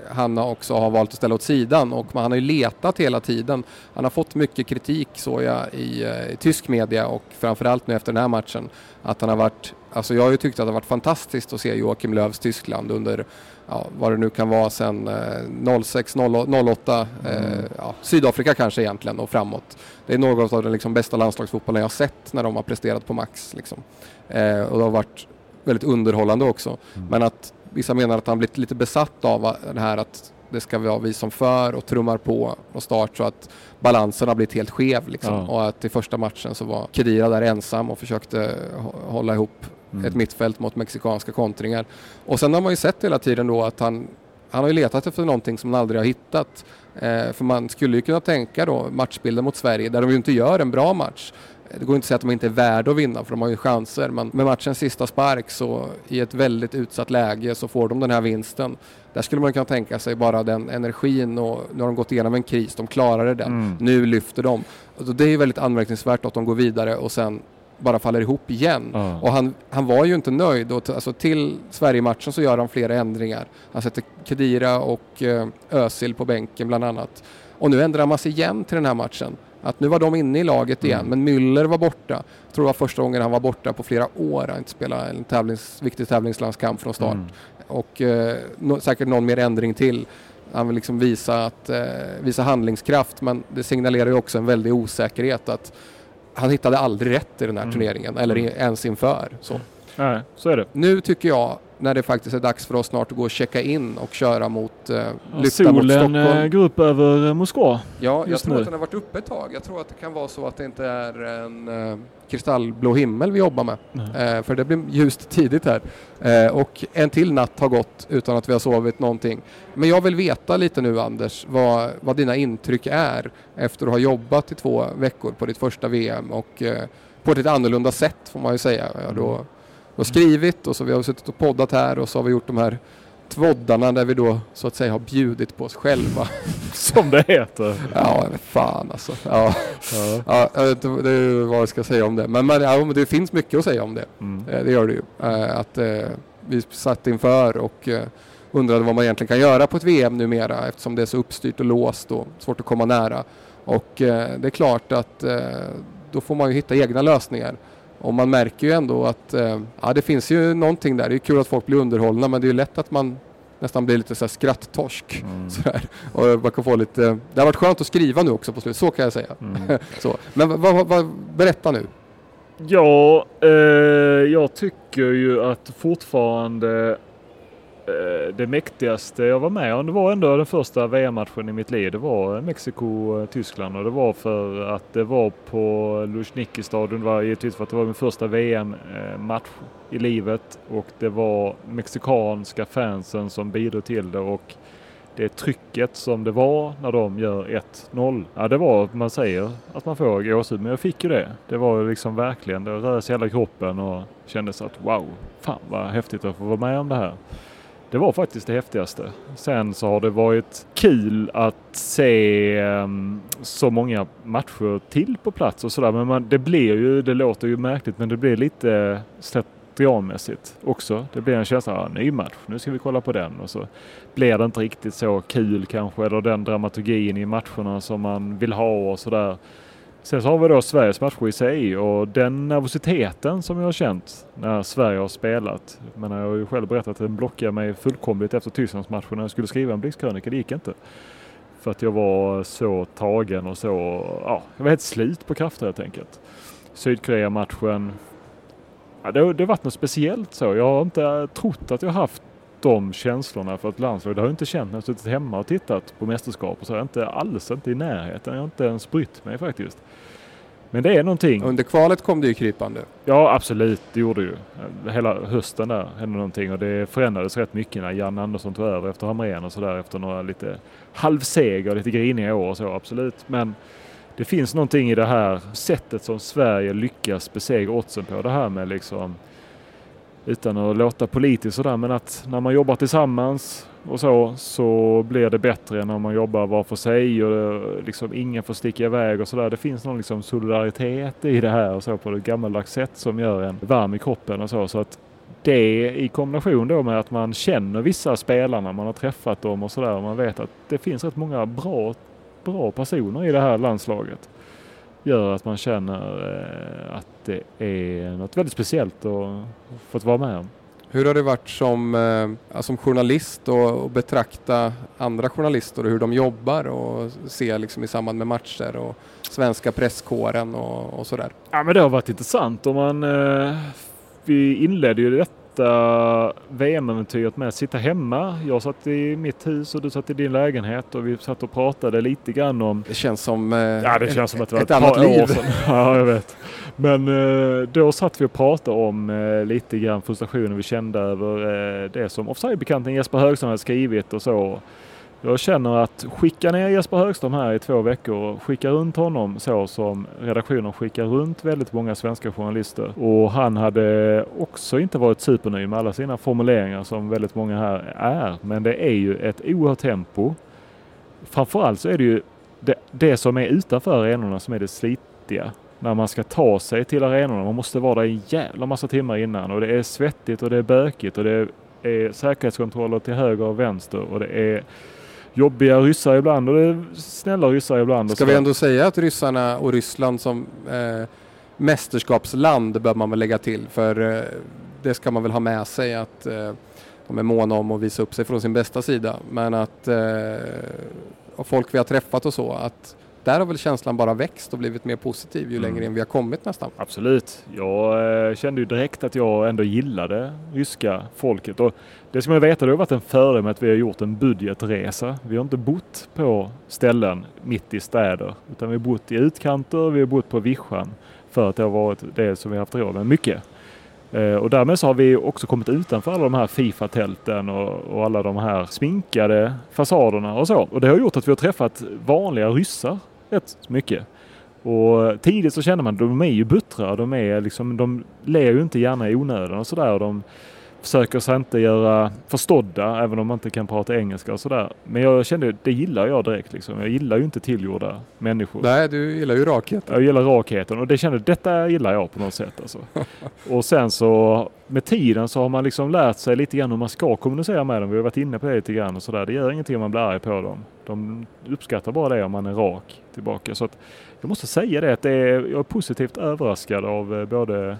han också har valt att ställa åt sidan och man, han har ju letat hela tiden. Han har fått mycket kritik såg jag i, eh, i tysk media och framförallt nu efter den här matchen att han har varit, alltså jag har ju tyckt att det har varit fantastiskt att se Joakim Löws Tyskland under ja, vad det nu kan vara sen eh, 06, 08, eh, ja, Sydafrika kanske egentligen och framåt. Det är något av den liksom bästa landslagsfotbollen jag har sett när de har presterat på max. Liksom. Eh, och det har varit väldigt underhållande också. Men att vissa menar att han blivit lite besatt av det här att det ska vara vi som för och trummar på och start så att balansen har blivit helt skev. Liksom. Ja. Och att i första matchen så var Kedira där ensam och försökte hå- hålla ihop Mm. ett mittfält mot mexikanska kontringar. Och sen har man ju sett hela tiden då att han, han har ju letat efter någonting som han aldrig har hittat. Eh, för man skulle ju kunna tänka då matchbilden mot Sverige där de ju inte gör en bra match. Eh, Det går inte att säga att de inte är värda att vinna för de har ju chanser men med matchens sista spark så i ett väldigt utsatt läge så får de den här vinsten. Där skulle man kunna tänka sig bara den energin och nu har de gått igenom en kris, de klarade den, Mm. nu lyfter de. Och det är ju väldigt anmärkningsvärt att de går vidare och sen bara faller ihop igen. Ja. Och han, han var ju inte nöjd och alltså till Sverige-matchen så gör han flera ändringar. Han sätter Kedira och eh, Özil på bänken bland annat. Och nu ändrar man sig igen till den här matchen. Att nu var de inne i laget igen, Mm. men Müller var borta. Jag tror det var första gången han var borta på flera år. Han inte spelat en tävlings, viktig tävlingslandskamp från start. Mm. Och eh, nå- säkert någon mer ändring till. Han vill liksom visa, att, eh, visa handlingskraft, men det signalerar ju också en väldig osäkerhet att han hittade aldrig rätt i den här Mm. turneringen, eller i, ens inför. Så. Nej, så är det. Nu tycker jag, när det faktiskt är dags för oss snart att gå och checka in och köra mot, eh, Ja, lyfta mot solen Stockholm. eh, går upp över eh, Moskva. Ja, jag tror nu. att den har varit uppe ett tag. Jag tror att det kan vara så att det inte är en eh, kristallblå himmel vi jobbar med. Eh, för det blir ljust tidigt här. Eh, och en till natt har gått utan att vi har sovit någonting. Men jag vill veta lite nu Anders, vad, vad dina intryck är efter att ha jobbat i två veckor på ditt första VM och eh, på ett lite annorlunda sätt får man ju säga. Ja, då, har skrivit och så vi har suttit och poddat här och så har vi gjort de här tvoddarna där vi då så att säga har bjudit på oss själva. Som det heter. Ja, fan alltså. Ja. Ja. Ja, jag vet inte vad jag ska säga om det. Men, men, ja, men det finns mycket att säga om det. Mm. Eh, Det gör det ju. Eh, Att eh, vi satt inför och undrade vad man egentligen kan göra på ett VM numera eftersom det är så uppstyrt och låst och svårt att komma nära. Och det är klart att då får man ju hitta egna lösningar. Och man märker ju ändå att eh, ja, det finns ju någonting där. Det är kul att folk blir underhållna men det är ju lätt att man nästan blir lite så här skratttorsk. Mm. Sådär. Och man kan få lite, det har varit skönt att skriva nu också på slutet, så kan jag säga. Mm. Så. Men vad, vad, berätta nu. Ja, eh, jag tycker ju att fortfarande Eh, Eh, det mäktigaste jag var med om, det var ändå den första VM-matchen i mitt liv. Det var Mexiko-Tyskland eh, och det var för att det var på Luzhniki-stadion. Det var givetvis för att det var min första VM-match eh, i livet och det var mexikanska fansen som bidrog till det och det trycket som det var när de gör 1-0. Ja, det var, man säger att man får gåshud, men jag fick ju det. Det var liksom verkligen, det rörde sig hela kroppen och kändes att wow, fan vad häftigt att få vara med om det här. Det var faktiskt det häftigaste. Sen så har det varit kul att se um, så många matcher till på plats och sådär. Men man, det blir ju, det låter ju märkligt, men det blir lite slentrianmässigt också. Det blir en känsla av ny match, nu ska vi kolla på den. Och så blir det inte riktigt så kul kanske, eller den dramaturgin i matcherna som man vill ha och sådär. Sen så har vi då Sveriges matcher i sig och den nervositeten som jag har känt när Sverige har spelat. Men jag har ju själv berättat att den blockade mig fullkomligt efter Tysklandsmatchen när jag skulle skriva en blixtkrönika. Det gick inte. För att jag var så tagen och så, ja, jag var helt slut på krafter helt enkelt. Sydkorea-matchen, ja, det, det har varit något speciellt så. Jag har inte trott att jag haft de känslorna för ett landslag. Det har jag inte känt när jag suttit hemma och tittat på mästerskap och så. Jag inte alls inte i närheten. Jag har inte ens brytt mig faktiskt. Men det är någonting. Under kvalet kom det ju krypande. Ja absolut, det gjorde ju. Hela hösten där hände någonting och det förändrades rätt mycket när Jan Andersson tog över efter Hamrén och sådär efter några lite halvseger och lite griniga år och så absolut. Men det finns någonting i det här sättet som Sverige lyckas besegra oddsen på. Det här med liksom utan att låta politiskt sådär, men att när man jobbar tillsammans och så, så blir det bättre än när man jobbar var för sig och liksom ingen får sticka iväg och sådär. Det finns någon liksom solidaritet i det här och så på ett gammaldags sätt som gör en varm i kroppen och så. så att det i kombination då med att man känner vissa spelarna, man har träffat dem och sådär. Man vet att det finns rätt många bra, bra personer i det här landslaget gör att man känner eh, att det är något väldigt speciellt att fått vara med om. Hur har det varit som, eh, som journalist och, och betrakta andra journalister och hur de jobbar och se liksom i samband med matcher och svenska presskåren och, och sådär? Ja men det har varit intressant. Om man, eh, vi inledde ju detta bästa VM-äventyret med att sitta hemma. Jag satt i mitt hus och du satt i din lägenhet och vi satt och pratade lite grann om... Det känns som, eh, ja, det känns som att det var ett, ett annat liv. År sedan. ja, jag vet. Men eh, då satt vi och pratade om eh, lite grann frustrationen vi kände över eh, det som offside-bekanten Jesper Högström hade skrivit och så. Jag känner att skicka ner Jesper Högström här i två veckor och skicka runt honom så som redaktionen skickar runt väldigt många svenska journalister. Och han hade också inte varit supernöjd med alla sina formuleringar som väldigt många här är. Men det är ju ett oerhört tempo. Framförallt så är det ju det, det som är utanför arenorna som är det slitiga när man ska ta sig till arenorna. Man måste vara där en jävla massa timmar innan och det är svettigt och det är bökigt och det är säkerhetskontroller till höger och vänster och det är jobbiga ryssar ibland och det är snälla ryssar ibland. Ska vi ändå säga att ryssarna och Ryssland som eh, mästerskapsland bör man väl lägga till för eh, det ska man väl ha med sig att eh, de är måna om att visa upp sig från sin bästa sida. Men att eh, folk vi har träffat och så att där har väl känslan bara växt och blivit mer positiv ju mm. längre in vi har kommit nästan. Absolut. Jag eh, kände ju direkt att jag ändå gillade ryska folket. Och det som jag vet det har varit en fördel med att vi har gjort en budgetresa. Vi har inte bott på ställen mitt i städer utan vi har bott i utkanter, vi har bott på vischan för att det har varit det som vi har haft råd med mycket. Eh, och därmed så har vi också kommit utanför alla de här Fifa-tälten och, och, alla de här sminkade fasaderna och så. Och det har gjort att vi har träffat vanliga ryssar rätt mycket. Och tidigt så känner man att de är ju buttra, de, är liksom, de ler ju inte gärna i onödan och sådär. De försöker sig inte göra förstådda även om man inte kan prata engelska och sådär. Men jag kände, det gillar jag direkt liksom. Jag gillar ju inte tillgjorda människor. Nej, du gillar ju rakheten. Jag gillar rakheten och det kände, detta gillar jag på något sätt alltså. och sen så med tiden så har man liksom lärt sig lite grann hur man ska kommunicera med dem. Vi har varit inne på det lite grann och sådär. Det gör ingenting om man blir arg på dem. De uppskattar bara det om man är rak tillbaka. Så att jag måste säga det att det är, jag är positivt överraskad av eh, både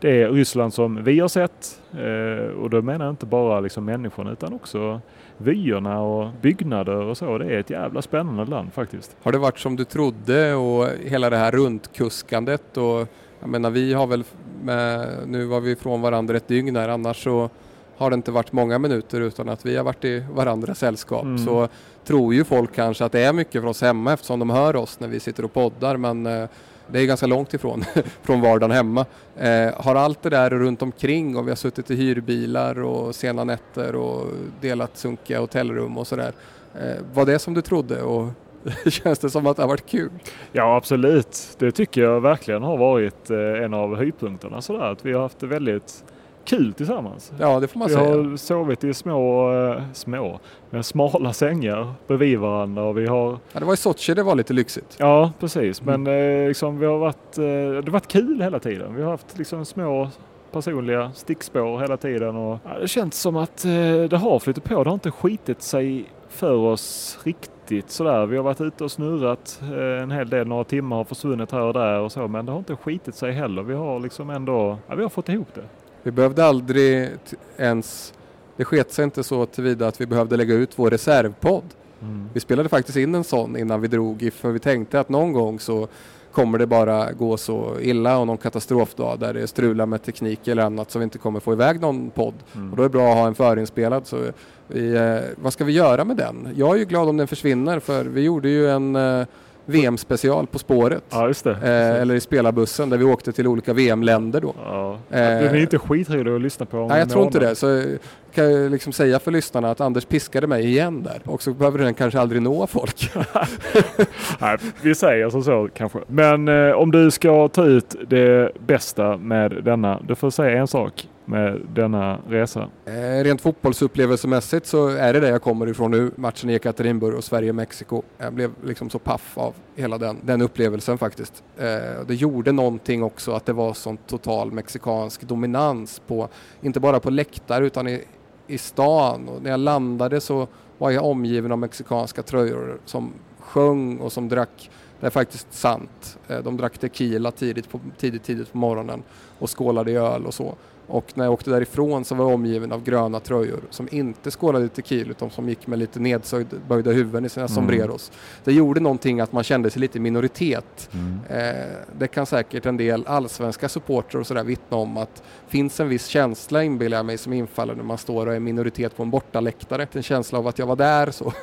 det Ryssland som vi har sett eh, och då menar jag inte bara liksom människorna utan också vyerna och byggnader och så. Det är ett jävla spännande land faktiskt. Har det varit som du trodde och hela det här runtkuskandet och jag menar vi har väl med, nu var vi från varandra ett dygn här annars så har det inte varit många minuter utan att vi har varit i varandras sällskap Mm. så tror ju folk kanske att det är mycket för oss hemma eftersom de hör oss när vi sitter och poddar men eh, det är ganska långt ifrån från vardagen hemma. Eh, har allt det där runt omkring och vi har suttit i hyrbilar och sena nätter och delat sunkiga hotellrum och sådär. Eh, var det som du trodde och känns det som att det har varit kul? Ja absolut, det tycker jag verkligen har varit eh, en av höjdpunkterna sådär att vi har haft det väldigt kul tillsammans. Ja det får man Vi säga. har sovit i små, eh, små, men smala sängar bredvid varandra och vi har Ja, det var i Sochi det var lite lyxigt. Ja, precis. Men Mm. eh, liksom, vi har varit, eh, det har varit kul hela tiden. Vi har haft liksom, små personliga stickspår hela tiden. Och, ja, det känns som att eh, det har flyttat på. Det har inte skitit sig för oss riktigt sådär. Vi har varit ute och snurrat eh, en hel del. Några timmar har försvunnit här och där och så. Men det har inte skitit sig heller. Vi har liksom ändå, ja, vi har fått ihop det. Vi behövde aldrig ens, det sket sig inte så tillvida att vi behövde lägga ut vår reservpodd. Vi spelade faktiskt in en sån innan vi drog för vi tänkte att någon gång så kommer det bara gå så illa och någon katastrofdag där det strular med teknik eller annat så vi inte kommer få iväg någon podd. Mm. Och då är det bra att ha en förinspelad. Så vi, eh, vad ska vi göra med den? Jag är ju glad om den försvinner för vi gjorde ju en eh, VM-special På spåret. Ja, just det. Eh, eller i spelarbussen där vi åkte till olika VM-länder då. Ja. Eh, Den är inte skitrolig att lyssna på. Nej, jag tror inte det. Så eh, kan jag liksom säga för lyssnarna att Anders piskade mig igen där. Och så behöver den kanske aldrig nå folk. Nej, vi säger som så kanske. Men eh, om du ska ta ut det bästa med denna. Du får säga en sak med denna resa. Eh, rent fotbollsupplevelsemässigt så är det där jag kommer ifrån nu. Matchen i Ekaterinburg och Sverige-Mexiko. Jag blev liksom så paff av hela den, den upplevelsen faktiskt. Eh, det gjorde någonting också att det var sån total mexikansk dominans på, inte bara på läktare utan i, i stan. Och när jag landade så var jag omgiven av mexikanska tröjor som sjöng och som drack det är faktiskt sant. Eh, de drack tequila tidigt på, tidigt, tidigt på morgonen och skålade i öl och så. Och när jag åkte därifrån så var jag omgiven av gröna tröjor som inte skålade i tequila utan som gick med lite nedsböjda huvuden i sina Mm. sombreros. Det gjorde någonting att man kände sig lite minoritet. Eh, det kan säkert en del allsvenska supportrar och sådär vittna om att finns en viss känsla inbillar jag mig som infaller när man står och är minoritet på en bortaläktare. En känsla av att jag var där så.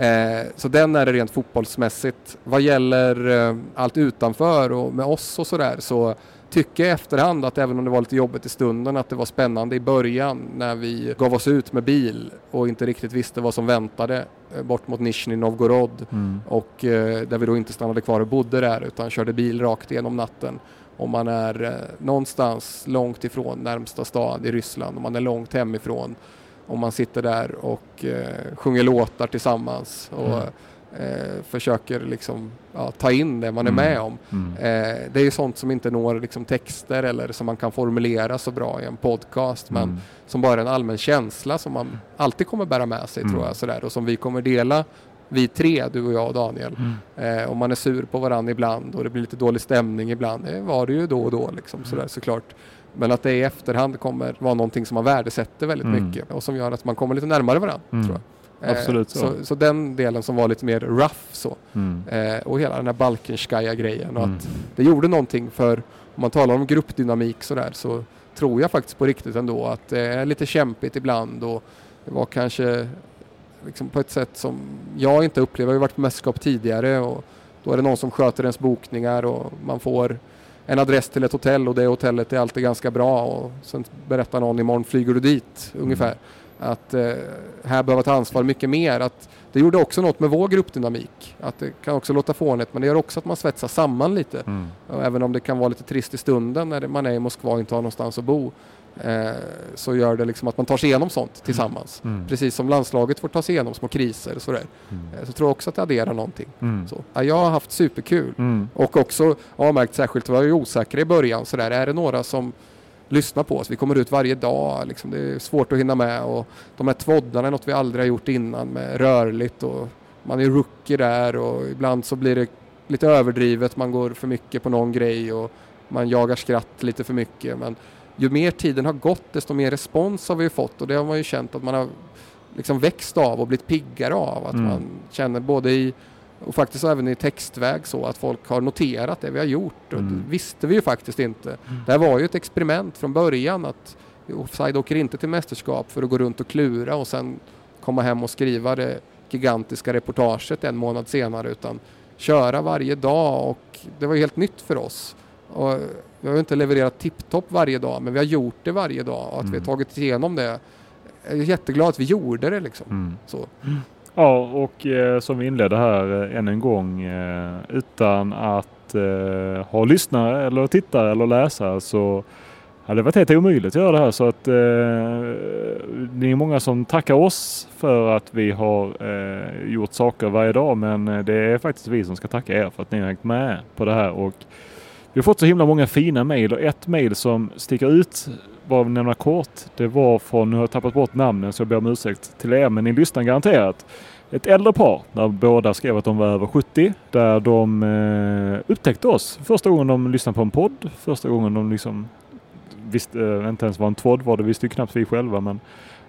Eh, så den är det rent fotbollsmässigt. Vad gäller eh, allt utanför och med oss och sådär så tycker jag i efterhand att även om det var lite jobbigt i stunden att det var spännande i början när vi gav oss ut med bil och inte riktigt visste vad som väntade eh, bort mot Nizjnij Novgorod och eh, där vi då inte stannade kvar och bodde där utan körde bil rakt igenom natten. Om man är eh, någonstans långt ifrån närmsta stad i Ryssland, om man är långt hemifrån, om man sitter där och eh, sjunger låtar tillsammans och Mm. Eh, försöker liksom ja, ta in det man är Mm. med om. Eh, det är ju sånt som inte når liksom texter eller som man kan formulera så bra i en podcast men Mm. som bara är en allmän känsla som man alltid kommer bära med sig Mm. tror jag sådär och som vi kommer dela vi tre, du och jag och Daniel. Mm. Eh, om man är sur på varandra ibland och det blir lite dålig stämning ibland, det var det ju då och då liksom Mm. sådär såklart. Men att det i efterhand kommer vara någonting som man värdesätter väldigt Mm. mycket och som gör att man kommer lite närmare varandra. Mm. Tror jag. Eh, Absolut så. så. Så den delen som var lite mer rough så. Mm. Eh, och hela den här Balkenskaja grejen och Mm. att det gjorde någonting för om man talar om gruppdynamik sådär så tror jag faktiskt på riktigt ändå att det är lite kämpigt ibland och det var kanske liksom på ett sätt som jag inte upplever. Jag har ju varit på mästerskap tidigare och då är det någon som sköter ens bokningar och man får en adress till ett hotell och det hotellet är alltid ganska bra och sen berättar någon imorgon flyger du dit ungefär. Att eh, här behöver ta ansvar mycket mer. Att det gjorde också något med vår gruppdynamik. Att det kan också låta fånigt men det gör också att man svetsar samman lite. Mm. Och även om det kan vara lite trist i stunden när man är i Moskva och inte har någonstans att bo. Eh, så gör det liksom att man tar sig igenom sånt tillsammans. Mm. Precis som landslaget får ta sig igenom små kriser och sådär. Mm. Eh, så tror jag också att det adderar någonting. Mm. Så, ja, jag har haft superkul. Mm. Och också har märkt särskilt, var jag osäker i början sådär, är det några som lyssnar på oss? Vi kommer ut varje dag, liksom, det är svårt att hinna med och de här tvåddarna är något vi aldrig har gjort innan med rörligt och man är rookie där och ibland så blir det lite överdrivet, man går för mycket på någon grej och man jagar skratt lite för mycket. Men ju mer tiden har gått desto mer respons har vi fått och det har man ju känt att man har liksom växt av och blivit piggare av. Att Mm. man känner både i och faktiskt även i textväg så att folk har noterat det vi har gjort. Och Mm. det visste vi ju faktiskt inte. Det här var ju ett experiment från början att Offside åker inte till mästerskap för att gå runt och klura och sen komma hem och skriva det gigantiska reportaget en månad senare utan köra varje dag och det var helt nytt för oss. Och vi har inte levererat tipptopp varje dag men vi har gjort det varje dag och att mm. vi har mm. tagit igenom det. Jag är jätteglad att vi gjorde det liksom. Mm. Så. Ja och eh, som vi inledde här eh, än en gång eh, utan att eh, ha lyssnare eller tittare eller läsare så hade det varit helt omöjligt att göra det här. Så att eh, det är många som tackar oss för att vi har eh, gjort saker varje dag men eh, det är faktiskt vi som ska tacka er för att ni har hängt med på det här. Och vi har fått så himla många fina mejl och ett mejl som sticker ut bara att nämna kort. Det var från, nu har jag tappat bort namnen så jag ber om ursäkt till er men ni lyssnar garanterat. Ett äldre par där båda skrev att de var över 70. Där de eh, upptäckte oss första gången de lyssnade på en podd. Första gången de liksom visste eh, inte ens vad en tvådd var. Det visste ju knappt vi själva. Men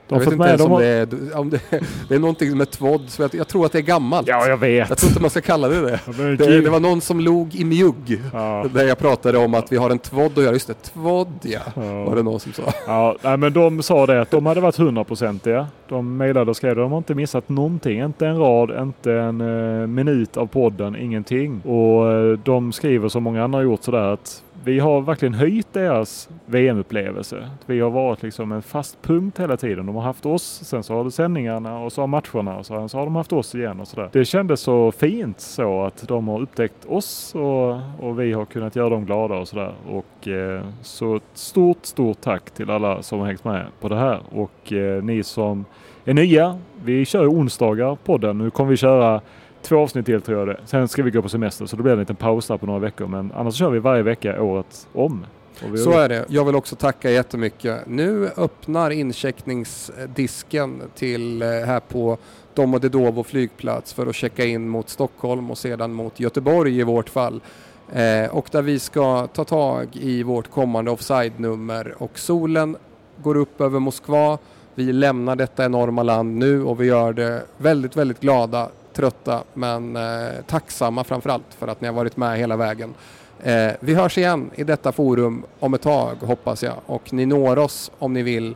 de jag vet inte ens om, det är, om det, det är någonting med tvådd, så jag, jag, tror att det är gammalt. Ja, jag vet. Jag tror inte man ska kalla det det. Det, det var någon som log i mjugg. Ja. Där jag pratade om att vi har en tvådd och jag, just det, tvådd ja. ja. Var det någon som sa. Ja, nej, men de sa det att de hade varit hundraprocentiga. De mejlade och skrev att de har inte missat någonting. Inte en rad, inte en uh, minut av podden, ingenting. Och uh, de skriver som många andra har gjort sådär att vi har verkligen höjt deras VM-upplevelse. Vi har varit liksom en fast punkt hela tiden. De har haft oss, sen så har de sändningarna och så har matcherna och så, så har de haft oss igen och sådär. Det kändes så fint så att de har upptäckt oss och, och vi har kunnat göra dem glada och sådär. Och eh, så ett stort, stort tack till alla som har hängt med på det här och eh, ni som är nya. Vi kör ju onsdagar podden. Nu kommer vi köra två avsnitt till tror jag det. Sen ska vi gå på semester så då blir det en liten paus där på några veckor. Men annars kör vi varje vecka året om. Så är det. Jag vill också tacka jättemycket. Nu öppnar incheckningsdisken till eh, här på Domodedovo flygplats för att checka in mot Stockholm och sedan mot Göteborg i vårt fall. Eh, och där vi ska ta tag i vårt kommande offside-nummer och solen går upp över Moskva. Vi lämnar detta enorma land nu och vi gör det väldigt, väldigt glada trötta men eh, tacksamma framförallt för att ni har varit med hela vägen. Eh, vi hörs igen i detta forum om ett tag hoppas jag och ni når oss om ni vill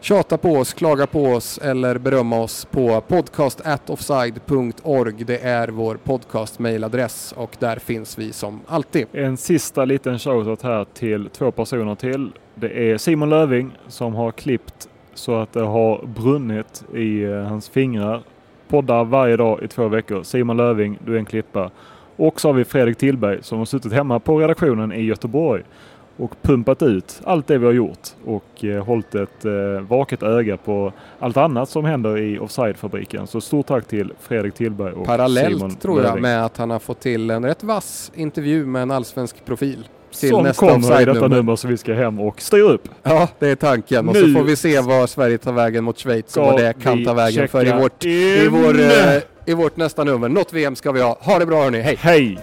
tjata på oss, klaga på oss eller berömma oss på podcastatoffside.org. Det är vår podcast-mailadress och där finns vi som alltid. En sista liten shoutout här till två personer till. Det är Simon Löving som har klippt så att det har brunnit i eh, hans fingrar poddar varje dag i två veckor. Simon Löving, du är en klippa. Och så har vi Fredrik Tillberg som har suttit hemma på redaktionen i Göteborg och pumpat ut allt det vi har gjort och eh, hållit ett eh, vaket öga på allt annat som händer i Offside-fabriken. Så stort tack till Fredrik Tillberg och Parallellt Simon tror jag med att han har fått till en rätt vass intervju med en allsvensk profil till som nästa kommer i detta nummer som vi ska hem och styra upp. Ja, det är tanken. Och så får vi se vad Sverige tar vägen mot Schweiz och vad det kan ta vägen för i vårt, i, vår, eh, i vårt nästa nummer. Något VM ska vi ha. Ha det bra hörni, hej! Hej!